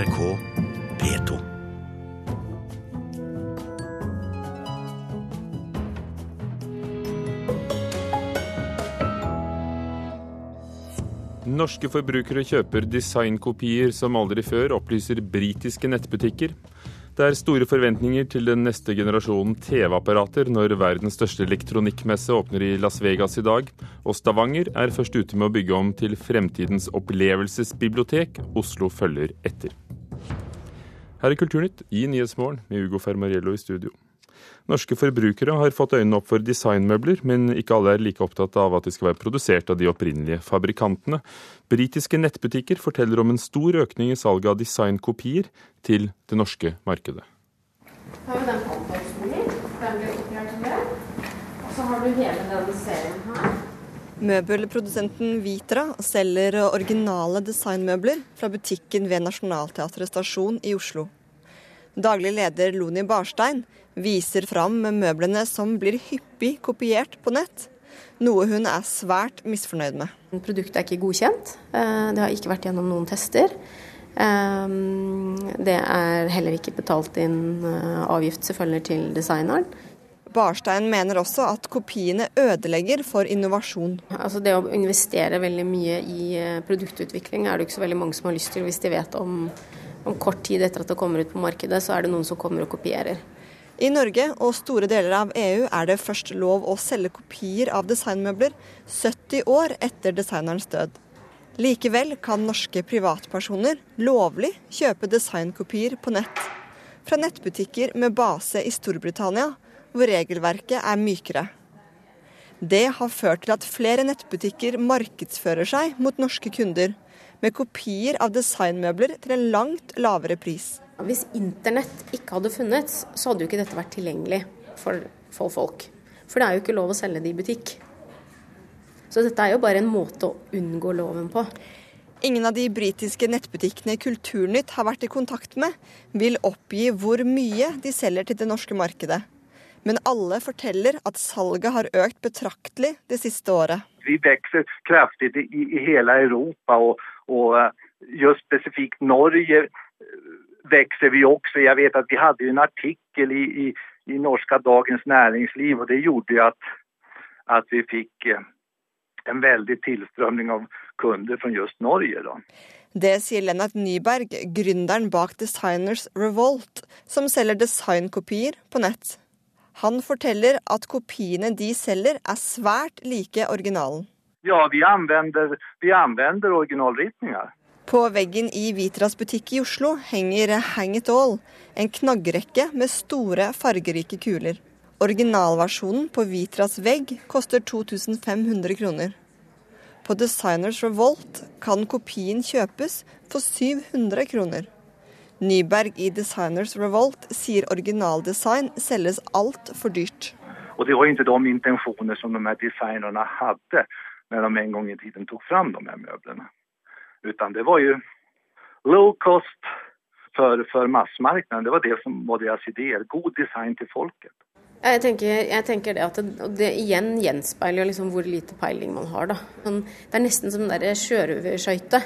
NRK P2. Norske forbrukere kjøper designkopier som aldri før, opplyser britiske nettbutikker. Det er store forventninger til den neste generasjonen TV-apparater når verdens største elektronikkmesse åpner i Las Vegas i dag, og Stavanger er først ute med å bygge om til fremtidens opplevelsesbibliotek. Oslo følger etter. Her er Kulturnytt i Nyhetsmorgen med Ugo Fermariello i studio. Norske forbrukere har fått øynene opp for designmøbler, men ikke alle er like opptatt av at de skal være produsert av de opprinnelige fabrikantene. Britiske nettbutikker forteller om en stor økning i salget av designkopier til det norske markedet. har vi den håndverksstolen. Den blir oppgjort med. Og så har du hele denne serien her. Møbelprodusenten Vitra selger originale designmøbler fra butikken ved Nationaltheatret stasjon i Oslo. Daglig leder Loni Barstein viser fram møblene som blir hyppig kopiert på nett, noe hun er svært misfornøyd med. Produktet er ikke godkjent. Eh, det har ikke vært gjennom noen tester. Eh, det er heller ikke betalt inn eh, avgift selvfølgelig til designeren. Barstein mener også at kopiene ødelegger for innovasjon. Altså det å investere veldig mye i produktutvikling er det ikke så veldig mange som har lyst til hvis de vet om, om kort tid etter at det kommer ut på markedet, så er det noen som kommer og kopierer. I Norge og store deler av EU er det først lov å selge kopier av designmøbler 70 år etter designerens død. Likevel kan norske privatpersoner lovlig kjøpe designkopier på nett. Fra nettbutikker med base i Storbritannia, hvor regelverket er mykere. Det har ført til at flere nettbutikker markedsfører seg mot norske kunder, med kopier av designmøbler til en langt lavere pris. Hvis internett ikke hadde funnes, så hadde jo ikke dette vært tilgjengelig for, for folk. For det er jo ikke lov å selge det i butikk. Så dette er jo bare en måte å unngå loven på. Ingen av de britiske nettbutikkene Kulturnytt har vært i kontakt med, vil oppgi hvor mye de selger til det norske markedet. Men alle forteller at salget har økt betraktelig det siste året. Vi vokser kraftig i, i hele Europa, og, og eh, just spesifikt Norge vokser vi også. Jeg vet at vi hadde en artikkel i, i, i norska Dagens Næringsliv og det gjorde at, at att vi fick eh, en veldig tilstrømning av kunder fra just Norge. Da. Det sier Lennart Nyberg, gründeren bak Designers Revolt, som selger designkopier på nett. Han forteller at kopiene de selger er svært like originalen. Ja, vi anvender, vi anvender originalritninger. På veggen i Vitras butikk i Oslo henger Hang It All, en knaggrekke med store, fargerike kuler. Originalversjonen på Vitras vegg koster 2500 kroner. På Designers Revolt kan kopien kjøpes for 700 kroner. Nyberg i Designers Revolt sier originaldesign selges altfor dyrt. Og det var ikke de intensjoner som de her designerne hadde når de en gang i tiden tok fram de her møblene. Utan det var jo low cost for, for massemarkedet. Det var det som var deres ideer. God design til folket. Jeg tenker, jeg tenker det at det, det igjen gjenspeiler liksom hvor lite peiling man har. Da. Sånn, det er nesten som den sjørøverskøyte.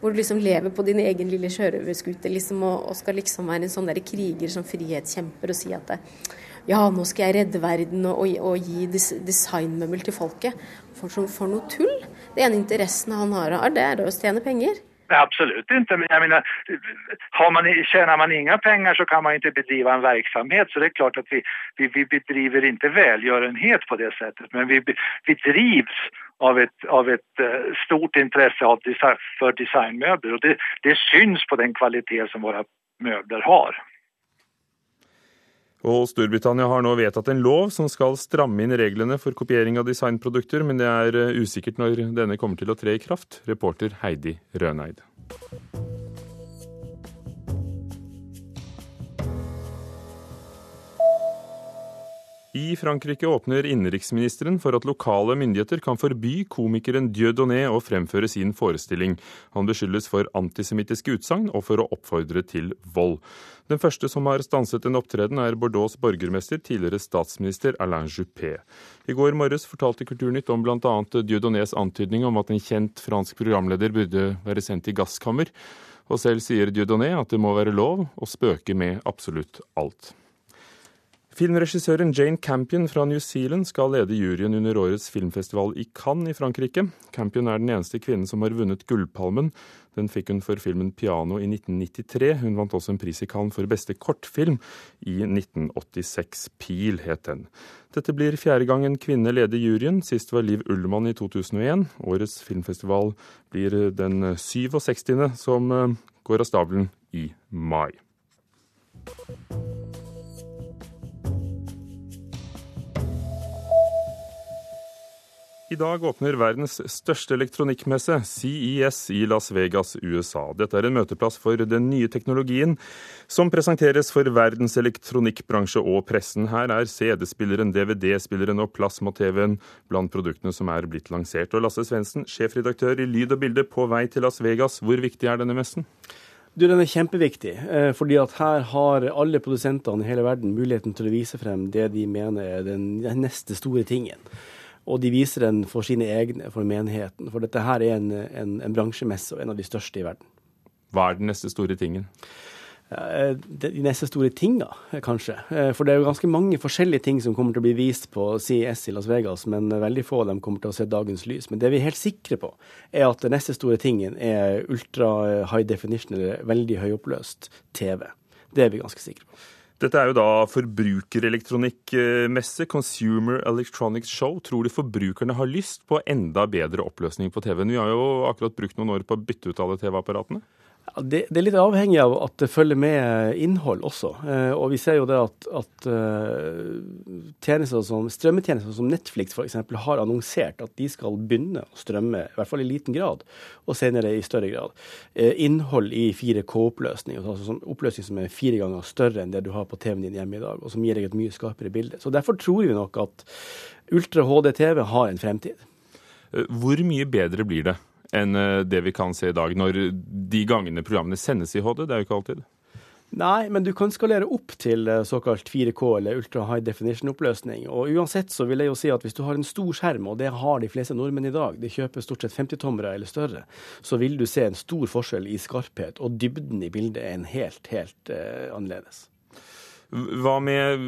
Hvor du liksom lever på din egen lille sjørøverskute liksom, og, og, skal liksom være en sånn der kriger som frihetskjemper og si at ja, nå skal jeg redde verden og, og, og gi des, designmøbel til folket. For, for noe tull! Det ene interessen han har, det er å tjene penger. Absolutt ikke. Men jeg mener, man, tjener man ingen penger, så kan man ikke bedrive en virksomhet. Så det er klart at vi, vi, vi bedriver ikke velgjørenhet på det settet. Men vi, vi drives av et, av et uh, stort interesse av for designmøbler. Og det, det syns på den kvalitet som våre møbler har. Og Storbritannia har nå vedtatt en lov som skal stramme inn reglene for kopiering av designprodukter, men det er eh, usikkert når denne kommer til å tre i kraft. Reporter Heidi Røneid. I Frankrike åpner innenriksministeren for at lokale myndigheter kan forby komikeren Dieudonné å fremføre sin forestilling. Han beskyldes for antisemittiske utsagn og for å oppfordre til vold. Den første som har stanset en opptreden, er Bordeaux' borgermester, tidligere statsminister Alain Juppé. I går morges fortalte Kulturnytt om bl.a. Dieudonnés antydning om at en kjent fransk programleder burde være sendt i gasskammer. Og selv sier Dieudonné at det må være lov å spøke med absolutt alt. Filmregissøren Jane Campion fra New Zealand skal lede juryen under årets filmfestival i Cannes i Frankrike. Campion er den eneste kvinnen som har vunnet Gullpalmen. Den fikk hun for filmen 'Piano' i 1993. Hun vant også en pris i Cannes for beste kortfilm i 1986. 'Pil' het den. Dette blir fjerde gang en kvinne leder juryen. Sist var Liv Ullmann i 2001. Årets filmfestival blir den 67., som eh, går av stabelen i mai. I dag åpner verdens største elektronikkmesse, CES, i Las Vegas, USA. Dette er en møteplass for den nye teknologien som presenteres for verdens elektronikkbransje og pressen. Her er CD-spilleren, DVD-spilleren og plasma-TV-en blant produktene som er blitt lansert. Og Lasse Svendsen, sjefredaktør i Lyd og Bilde, på vei til Las Vegas. Hvor viktig er denne messen? Du, Den er kjempeviktig, eh, fordi at her har alle produsentene i hele verden muligheten til å vise frem det de mener er den neste store tingen og de viser den for sine egne, for menigheten. For dette her er en, en, en bransjemesse og en av de største i verden. Hva er den neste store tingen? De neste store tinga, kanskje. Eh, for det er jo ganske mange forskjellige ting som kommer til å bli vist på CES i Las Vegas, men veldig få av dem kommer til å se dagens lys. Men det vi er helt sikre på, er at den neste store tingen er ultra high definition, eller veldig høyoppløst TV. Det er vi ganske sikre på. Dette er jo da forbrukerelektronikkmesse, Consumer Electronics Show. Tror du forbrukerne har lyst på enda bedre oppløsning på TV-en? Vi har jo akkurat brukt noen år på å bytte ut alle TV-apparatene. Det, det, er litt avhengig av at det følger med innhold også. Eh, og vi ser jo det at, at uh, tjenester som, strømmetjenester som Netflix f.eks. har annonsert at de skal begynne å strømme, i hvert fall i liten grad, og senere i større grad, eh, innhold i 4K-oppløsning. Altså sånn oppløsning som er fire ganger større enn det du har på TV-en din hjemme i dag, og som gir deg et mye skarpere bilde. Så derfor tror vi nok at Ultra HD-TV har en fremtid. Hvor mye bedre blir det? Enn eh, det vi kan se i dag, når de gangene programmene sendes i HD. Det er jo ikke alltid. Nei, men du kan skalere opp til eh, såkalt 4K eller ultra high definition-oppløsning. Og uansett så vil jeg jo si at hvis du har en stor skjerm, og det har de fleste nordmenn i dag, de kjøper stort sett 50-tommere eller større, så vil du se en stor forskjell i skarphet, og dybden i bildet er en helt, helt uh, annerledes. Hva med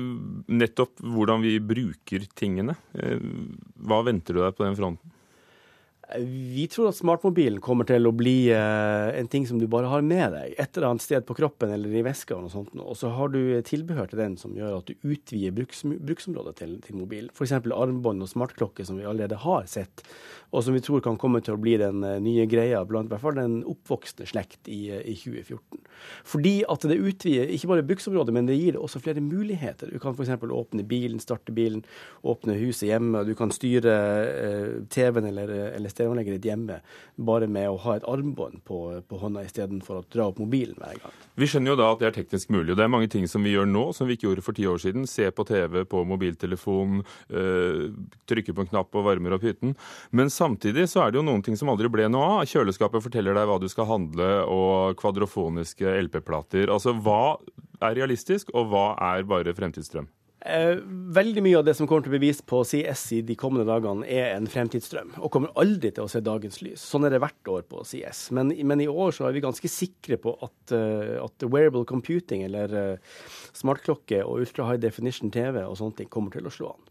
nettopp hvordan vi bruker tingene? Hva venter du deg på den fronten? Vi tror at smartmobilen kommer til å bli eh, en ting som du bare har med deg et eller annet sted på kroppen eller i veska. Og, sånt, og så har du tilbehør til den som gjør at du utvider bruks, bruksområdet til, til mobilen. F.eks. armbånd og smartklokke som vi allerede har sett, og som vi tror kan komme til å bli den eh, nye greia blant i hvert fall den oppvoksende slekt i, eh, i 2014. Fordi at det utvider ikke bare bruksområdet, men det gir det også flere muligheter. Du kan f.eks. åpne bilen, starte bilen, åpne huset hjemme. Du kan styre eh, TV-en eller, eller stereoanlegget ditt hjemme bare med å ha et armbånd på, på hånda istedenfor å dra opp mobilen hver gang. Vi skjønner jo da at det er teknisk mulig. og Det er mange ting som vi gjør nå som vi ikke gjorde for ti år siden. Se på TV på mobiltelefon, øh, trykke på en knapp og varmer opp hytten. Men samtidig så er det jo noen ting som aldri ble noe av. Kjøleskapet forteller deg hva du skal handle, og kvadrofoniske LP-plater. Altså hva er realistisk, og hva er bare fremtidsdrøm? Eh, veldig mye av det som kommer til å bli vist på CS i de kommende dagene, er en fremtidsstrøm, og kommer aldri til å se dagens lys. Sånn er det hvert år på CS. Men, men i år så er vi ganske sikre på at, uh, at wearable computing, eller uh, smartklokke og ultra high definition TV og sånne ting, kommer til å slå an.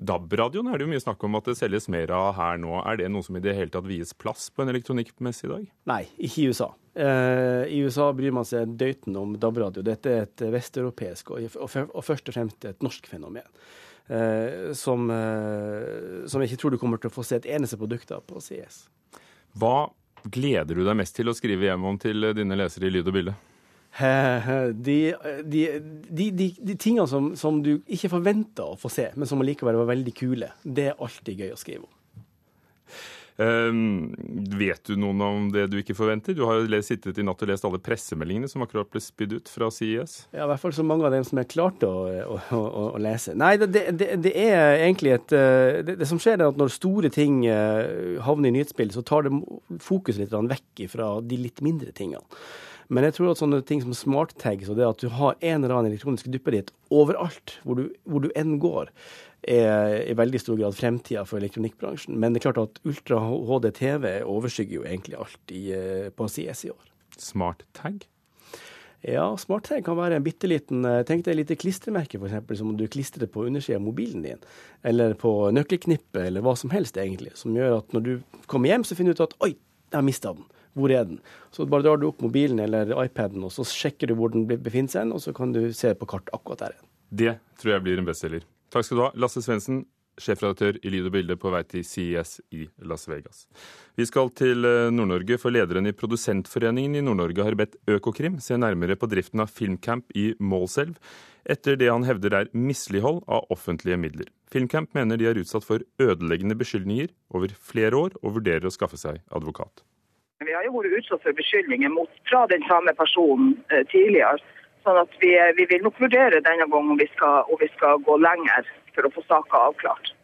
DAB-radioen er det jo mye snakk om at det selges mer av her nå. Er det noe som i det hele tatt vies plass på en elektronikkmesse i dag? Nei, ikke i USA. Eh, I USA bryr man seg døyten om DAB-radio. Dette er et vesteuropeisk og, først og fremst et norsk fenomen. Eh, som, eh, som, jeg ikke tror du kommer til å få se et eneste produkt av på CS. Hva gleder du deg mest til å skrive hjem om til dine lesere i lyd og bilde? De, de, de, de tingene som, som, du ikke forventa å få se, men som allikevel var veldig kule, det er alltid gøy å skrive om. Um, vet du noen om det du ikke forventer? Du har jo sittet i natt og lest alle pressemeldingene som akkurat ble spydd ut fra CIS. Ja, i hvert fall så mange av dem som jeg klarte å, å, å, å lese. Nei, det, det, det, er egentlig et eh, det, det, som skjer, er at når store ting eh, havner i nyhetsbildet, så tar det fokus litt vekk fra de litt mindre tingene. Men jeg tror at sånne ting som smarttags og det at du har en eller annen elektronisk duppeditt overalt, hvor du, hvor du enn går, er i veldig stor grad fremtida for elektronikkbransjen. Men det er klart at Ultra HD TV overskygger jo egentlig alt i, eh, på CS i år. Smart tag? Ja, smarttag kan være en bitte liten eh, Tenk deg et lite klistremerke, f.eks., som du klistrer på undersida av mobilen din. Eller på nøkkelknippet, eller hva som helst, egentlig. Som gjør at når du kommer hjem, så finner du ut at oi, jeg har mista den. Hvor er den? Så bare drar du opp mobilen eller iPaden, og så sjekker du hvor den befinner seg, og så kan du se på kart akkurat der. Det tror jeg blir en bestselger. Takk skal du ha, Lasse Svendsen, sjefredaktør i Lyd og Bilde på vei til CES i Las Vegas. Vi skal til eh, Nord-Norge, for lederen i Produsentforeningen i Nord-Norge har bedt Økokrim se nærmere på driften av Filmcamp i Målselv, etter det han hevder er mislighold av offentlige midler. Filmcamp mener de er utsatt for ødeleggende beskyldninger over flere år, og vurderer å skaffe seg advokat. Vi har jo vært utsatt for beskyldninger mot, fra den samme personen eh, tidligere. Sånn at vi, vi, vil nok vurdere denne gangen om vi, skal, om vi skal gå lenger for å få saka avklart.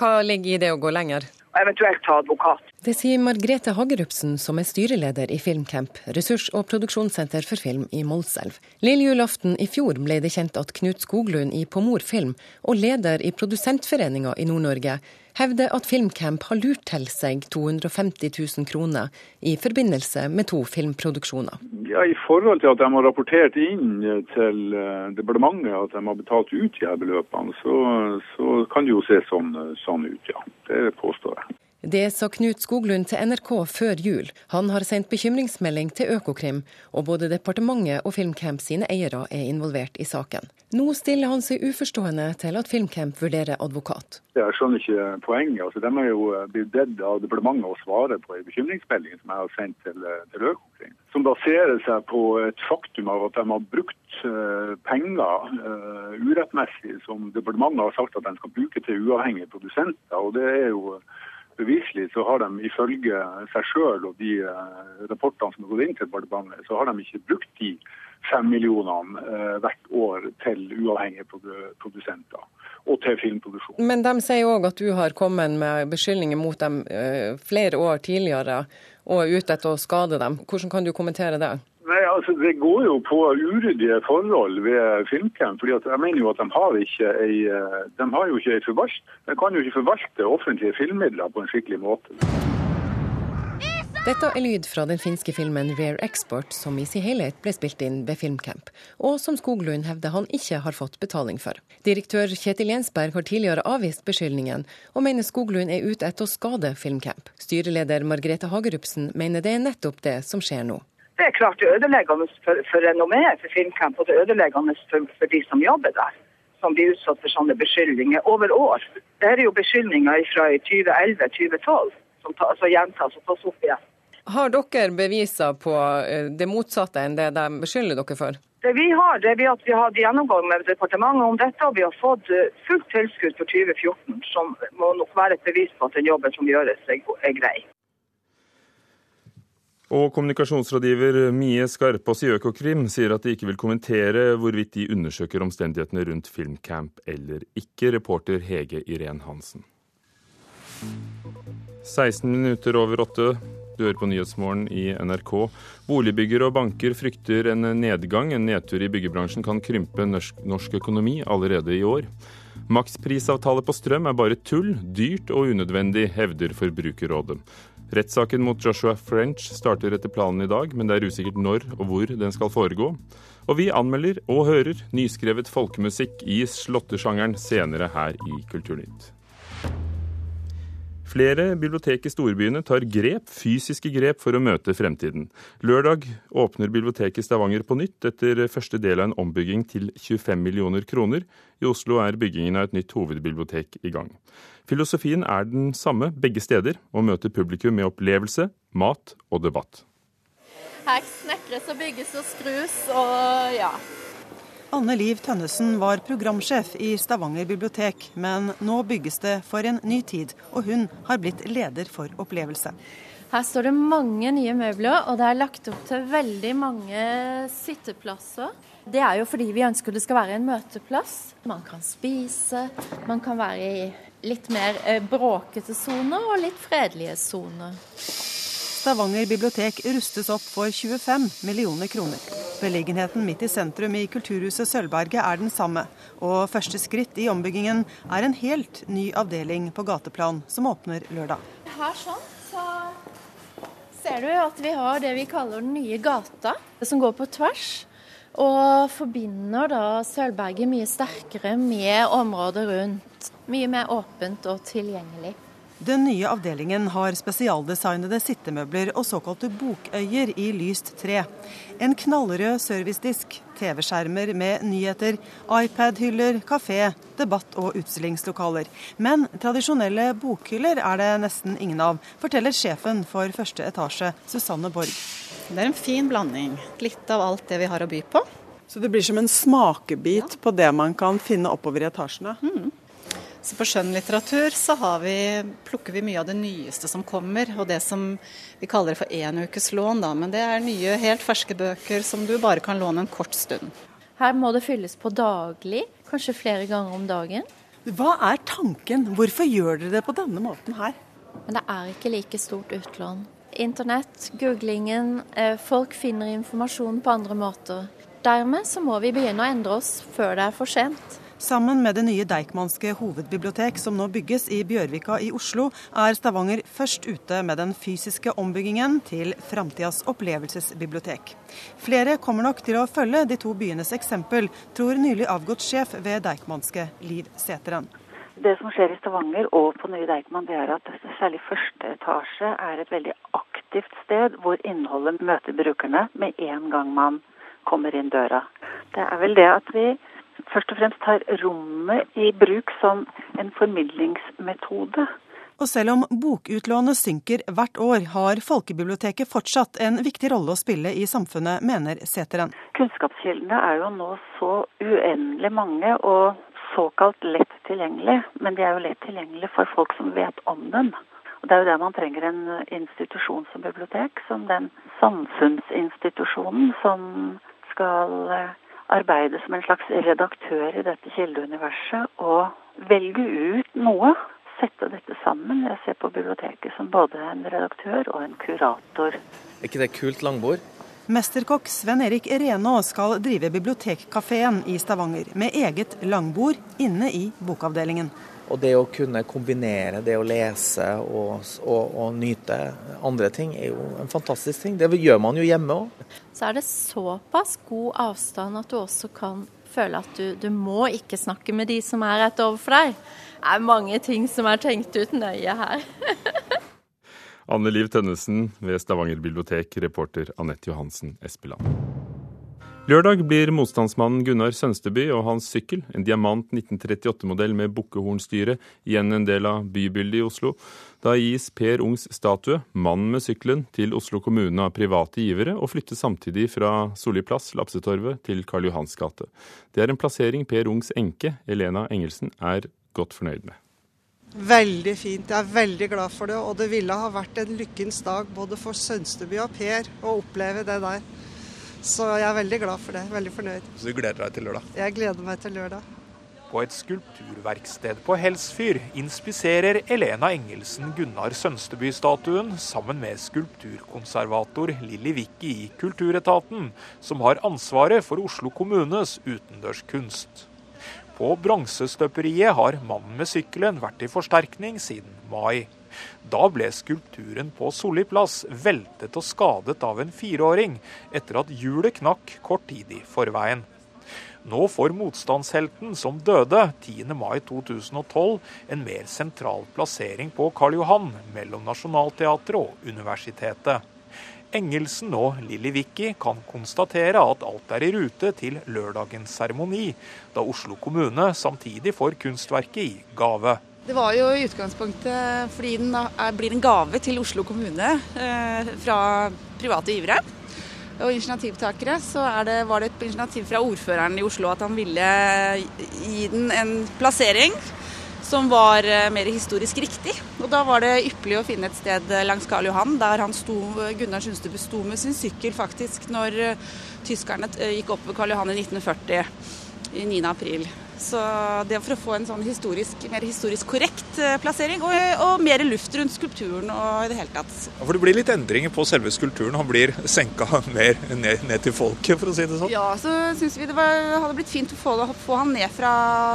Hva ligger i det å gå lenger? Eventuelt ta advokat. Det sier Margrethe Hagerupsen, som er styreleder i Filmcamp, ressurs- og produksjonssenter for film i Målselv. Lille julaften i fjor ble det kjent at Knut Skoglund i Pomor Film og leder i Produsentforeninga i Nord-Norge hevder at Filmcamp har lurt til seg 250 000 kroner i forbindelse med to filmproduksjoner. Ja, I forhold til at de har rapportert inn til eh, departementet at de har betalt ut de her beløpene, så, så kan det jo se sånn, sånn ut, ja. Det påstår jeg. Det sa Knut Skoglund til NRK før jul. Han har sendt bekymringsmelding til Økokrim, og både departementet og Filmcamp sine eiere er involvert i saken. Nå stiller han seg uforstående til at Filmcamp vurderer advokat. Jeg skjønner ikke poenget. Altså, de er jo eh, blitt bedt av departementet å svare på en bekymringsmelding som jeg har sendt til, eh, til Økokrim. Som baserer seg på et faktum av at de har brukt uh, penger uh, urettmessig, som departementet har sagt at de skal bruke til uavhengige produsenter. og det er jo beviselig så har de ifølge seg sjøl og de uh, rapportene som har gått inn til departementet, så har de ikke brukt de fem millionene uh, hvert år til uavhengige produsenter og til filmproduksjon. Men de sier òg at du har kommet med beskyldninger mot dem uh, flere år tidligere og er ute etter å skade dem. Hvordan kan du kommentere det? Altså Det går jo på uryddige forhold ved Filmcamp. fordi jeg mener jo at De har ikke ei, eh, de har jo ikke ei forvalt, de kan jo ikke forvalte offentlige filmmidler på en skikkelig måte. Dette er lyd fra den finske filmen Rare Export, som i sin helhet ble spilt inn ved Filmcamp, og som Skoglund hevder han ikke har fått betaling for. Direktør Kjetil Jensberg har tidligere avvist beskyldningen, og mener Skoglund er ute etter å skade Filmcamp. Styreleder Margrethe Hagerupsen mener det er nettopp det som skjer nå. Det er klart det er ødeleggende for, for renommeet for Filmcamp, og det er ødeleggende for, for, de som jobber der. Som blir utsatt for sånne beskyldninger over år. Dette er jo beskyldninger fra 2011-2012 som ta, altså gjentas og tas opp igjen. Har dere beviser på eh, det motsatte enn det de beskylder dere for? Det vi har, det er at vi har hatt gjennomgang med departementet om dette, og vi har fått eh, fullt tilskudd for 2014, som må nok være et bevis på at den jobben som gjøres, er grei. Og kommunikasjonsrådgiver Mie Skarpaas i Økokrim sier at de ikke vil kommentere hvorvidt de undersøker omstendighetene rundt Filmcamp eller ikke. Reporter Hege Irén Hansen. 16 minutter over åtte. Du hører på Nyhetsmorgen i NRK. Boligbyggere og banker frykter en nedgang. En nedtur i byggebransjen kan krympe norsk økonomi allerede i år. Maksprisavtale på strøm er bare tull, dyrt og unødvendig, hevder Forbrukerrådet. Rettssaken mot Joshua French starter etter planen i dag, men det er usikkert når og hvor den skal foregå. Og vi anmelder og hører nyskrevet folkemusikk i slåttesjangeren senere her i Kulturnytt. Flere bibliotek i storbyene tar grep, fysiske grep for å møte fremtiden. Lørdag åpner biblioteket i Stavanger på nytt etter første del av en ombygging til 25 millioner kroner. I Oslo er byggingen av et nytt hovedbibliotek i gang. Filosofien er den samme begge steder, å møte publikum med opplevelse, mat og debatt. Her snekres og bygges og skrus og ja. Anne Liv Tønnesen var programsjef i Stavanger bibliotek, men nå bygges det for en ny tid, og hun har blitt leder for opplevelse. Her står det mange nye møbler, og det er lagt opp til veldig mange sitteplasser. Det er jo fordi vi ønsker det skal være en møteplass. Man kan spise, man kan være i litt mer eh, bråkete soner og litt fredelige soner. Stavanger bibliotek rustes opp for 25 millioner kroner. Beliggenheten midt i sentrum i Kulturhuset Sølvberget er den samme, og første skritt i ombyggingen er en helt ny avdeling på gateplan som åpner lørdag. Her sånn, så ser du at vi har det vi kaller den nye gata, som går på tvers. Og forbinder da Sølvberget mye sterkere med området rundt. Mye mer åpent og tilgjengelig. Den nye avdelingen har spesialdesignede sittemøbler og såkalte bokøyer i lyst tre. En knallrød servicedisk, TV-skjermer med nyheter, iPad-hyller, kafé, debatt- og utstillingslokaler. Men tradisjonelle bokhyller er det nesten ingen av, forteller sjefen for første etasje, Susanne Borg. Det er en fin blanding. Litt av alt det vi har å by på. Så det blir som en smakebit ja. på det man kan finne oppover i etasjene? Mm. Så på skjønnlitteratur så vi, plukker vi mye av det nyeste som kommer, og det som vi kaller for enukeslån. Da. Men det er nye, helt ferske bøker som du bare kan låne en kort stund. Her må det fylles på daglig, kanskje flere ganger om dagen. Hva er tanken? Hvorfor gjør dere det på denne måten her? Men det er ikke like stort utlån. Internett, googlingen, eh, folk finner informasjon på andre måter. Dermed så må vi begynne å endre oss før det er for sent. Sammen med det nye Deichmanske hovedbibliotek som nå bygges i Bjørvika i Oslo, er Stavanger først ute med den fysiske ombyggingen til framtidas opplevelsesbibliotek. Flere kommer nok til å følge de to byenes eksempel, tror nylig avgått sjef ved Deichmanske, Liv Sæteren. Det som skjer i Stavanger og på nye Deichman, det er at særlig første etasje er et veldig aktivt sted hvor innholdet møter brukerne med en gang man kommer inn døra. Det er vel det at vi først og fremst tar rommet i bruk som en formidlingsmetode. Og selv om bokutlånet synker hvert år, har folkebiblioteket fortsatt en viktig rolle å spille i samfunnet, mener Seteren. Kunnskapskildene er jo nå så uendelig mange og såkalt lett tilgjengelig, men de er jo lett tilgjengelige for folk som vet om dem. Og Det er jo der man trenger en institusjon som bibliotek, som den samfunnsinstitusjonen som skal eh, arbeide som en slags redaktør i dette kildeuniverset og velge ut noe. Sette dette sammen. Jeg ser på biblioteket som både en redaktør og en kurator. Er ikke det kult langbord? Mesterkokk Sven Erik Renaa skal drive bibliotekkafeen i Stavanger med eget langbord inne i bokavdelingen. Og det å kunne kombinere det å lese og, og, og, nyte andre ting, er jo en fantastisk ting. Det gjør man jo hjemme òg. Så er det såpass god avstand at du også kan føle at du, du må ikke snakke med de som er rett overfor deg. Det er mange ting som er tenkt ut nøye her. Anne Liv Tønnesen ved Stavanger bibliotek, reporter Anette Johansen Espeland. Lørdag blir motstandsmannen Gunnar Sønsteby og hans sykkel, en diamant 1938-modell med bukkehornstyre, igjen en del av bybildet i Oslo. Da gis Per Ungs statue, mannen med sykkelen, til Oslo kommune av private givere, og flyttes samtidig fra Solli plass, Lapsetorvet, til Karl Johans gate. Det er en plassering Per Ungs enke, Elena Engelsen, er godt fornøyd med. Veldig fint. Jeg er veldig glad for det. Og det ville ha vært en lykkens dag både for Sønsteby og Per å oppleve det der. Så jeg er veldig glad for det. Veldig fornøyd. Så du gleder deg til lørdag? Jeg gleder meg til lørdag. På et skulpturverksted på Helsfyr inspiserer Elena Engelsen Gunnar Sønsteby-statuen sammen med skulpturkonservator Lilly Wicki i Kulturetaten, som har ansvaret for Oslo kommunes utendørskunst. På bronsestøperiet har mannen med sykkelen vært i forsterkning siden mai. Da ble skulpturen på Solli plass veltet og skadet av en fireåring etter at hjulet knakk kort tid i forveien. Nå får motstandshelten som døde 10. mai 2012 en mer sentral plassering på Karl Johan mellom Nationaltheatret og universitetet. Engelsen og Lilly Vicky kan konstatere at alt er i rute til lørdagens seremoni, da Oslo kommune samtidig får kunstverket i gave. Det var jo i utgangspunktet fordi den blir en gave til Oslo kommune eh, fra private givere og initiativtakere. Så det, var det et initiativ fra ordføreren i Oslo at han ville gi den en plassering som var eh, mer historisk riktig. Og da var det ypperlig å finne et sted langs Karl Johan, der han sto, Gunnar Sundstubbe sto med sin sykkel faktisk når eh, tyskerne gikk opp ved Karl Johan i 1940, i 9. april. Så det for å få en sånn historisk, mer historisk korrekt eh, plassering, og, og, mer luft rundt skulpturen og i det hele tatt. Ja, for det blir litt endringer på selve skulpturen? Han blir senka mer ned, ned til folket, for å si det sånn? Ja, så syns vi det var, hadde blitt fint å få, få han ned fra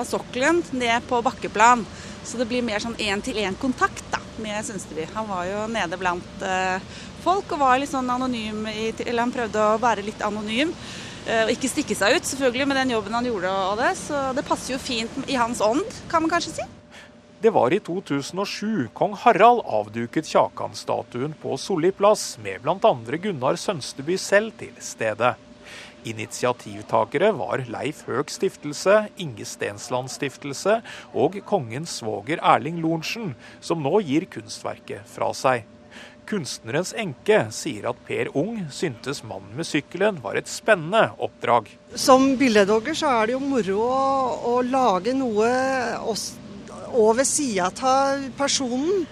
sokkelen, ned på bakkeplan. Så det blir mer sånn én-til-én-kontakt med Sønsteby. Han var jo nede blant eh, folk og var litt sånn anonym, i, eller han prøvde å være litt anonym. Uh, og ikke stikke seg ut, selvfølgelig, med den jobben han gjorde og det. Så det passer jo fint i hans ånd, kan man kanskje si. Det var i 2007 kong Harald avduket Kjakan-statuen på Solli plass, med bl.a. Gunnar Sønsteby selv til stede. Initiativtakere var Leif Høeg stiftelse, Inge Stensland stiftelse og kongens svoger Erling Lorentzen, som nå gir kunstverket fra seg. Kunstnerens enke sier at Per Ung syntes 'Mannen med sykkelen' var et spennende oppdrag. Som billedhogger så er det jo moro å, å lage noe over sida av personen.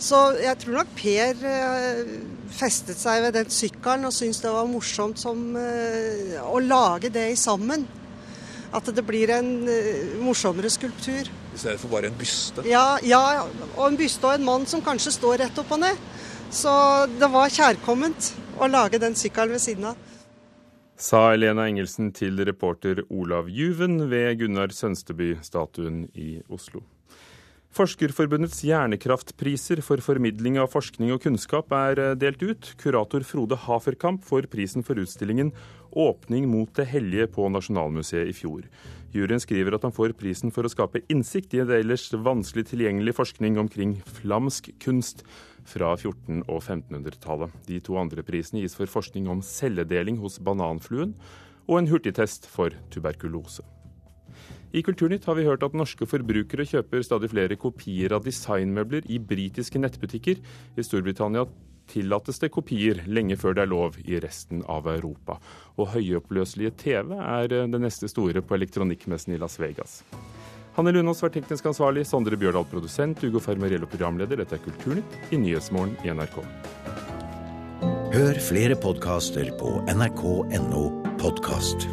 Så jeg tror nok Per eh, festet seg ved den sykkelen og syntes det var morsomt som, eh, å lage det sammen. At det blir en eh, morsommere skulptur. I stedet for bare en byste? Ja, ja, og en byste og en mann som kanskje står rett opp og ned. Så det var kjærkomment å lage den sykkelen ved siden av. Sa Elena Engelsen til reporter Olav Juven ved Gunnar Sønsteby-statuen i Oslo. Forskerforbundets hjernekraftpriser for formidling av forskning og kunnskap er eh, delt ut. Kurator Frode Haferkamp får prisen for utstillingen 'Åpning mot det hellige' på Nasjonalmuseet i fjor. Juryen skriver at han får prisen for å skape innsikt i en ellers vanskelig tilgjengelig forskning omkring flamsk kunst fra 1400- og 1500-tallet. De to andre prisene gis for forskning om celledeling hos bananfluen og en hurtigtest for tuberkulose. I Kulturnytt har vi hørt at norske forbrukere kjøper stadig flere kopier av designmøbler i britiske nettbutikker. I Storbritannia tillates det kopier lenge før det er lov i resten av Europa. Og høyoppløselige TV er det neste store på elektronikkmessen i Las Vegas. Hanne Lunås var teknisk ansvarlig, Sondre Bjørdal produsent, Ugo Fermariello programleder. Dette er Kulturnytt i Nyhetsmorgen i NRK. Hør flere podkaster på nrk.no podkast.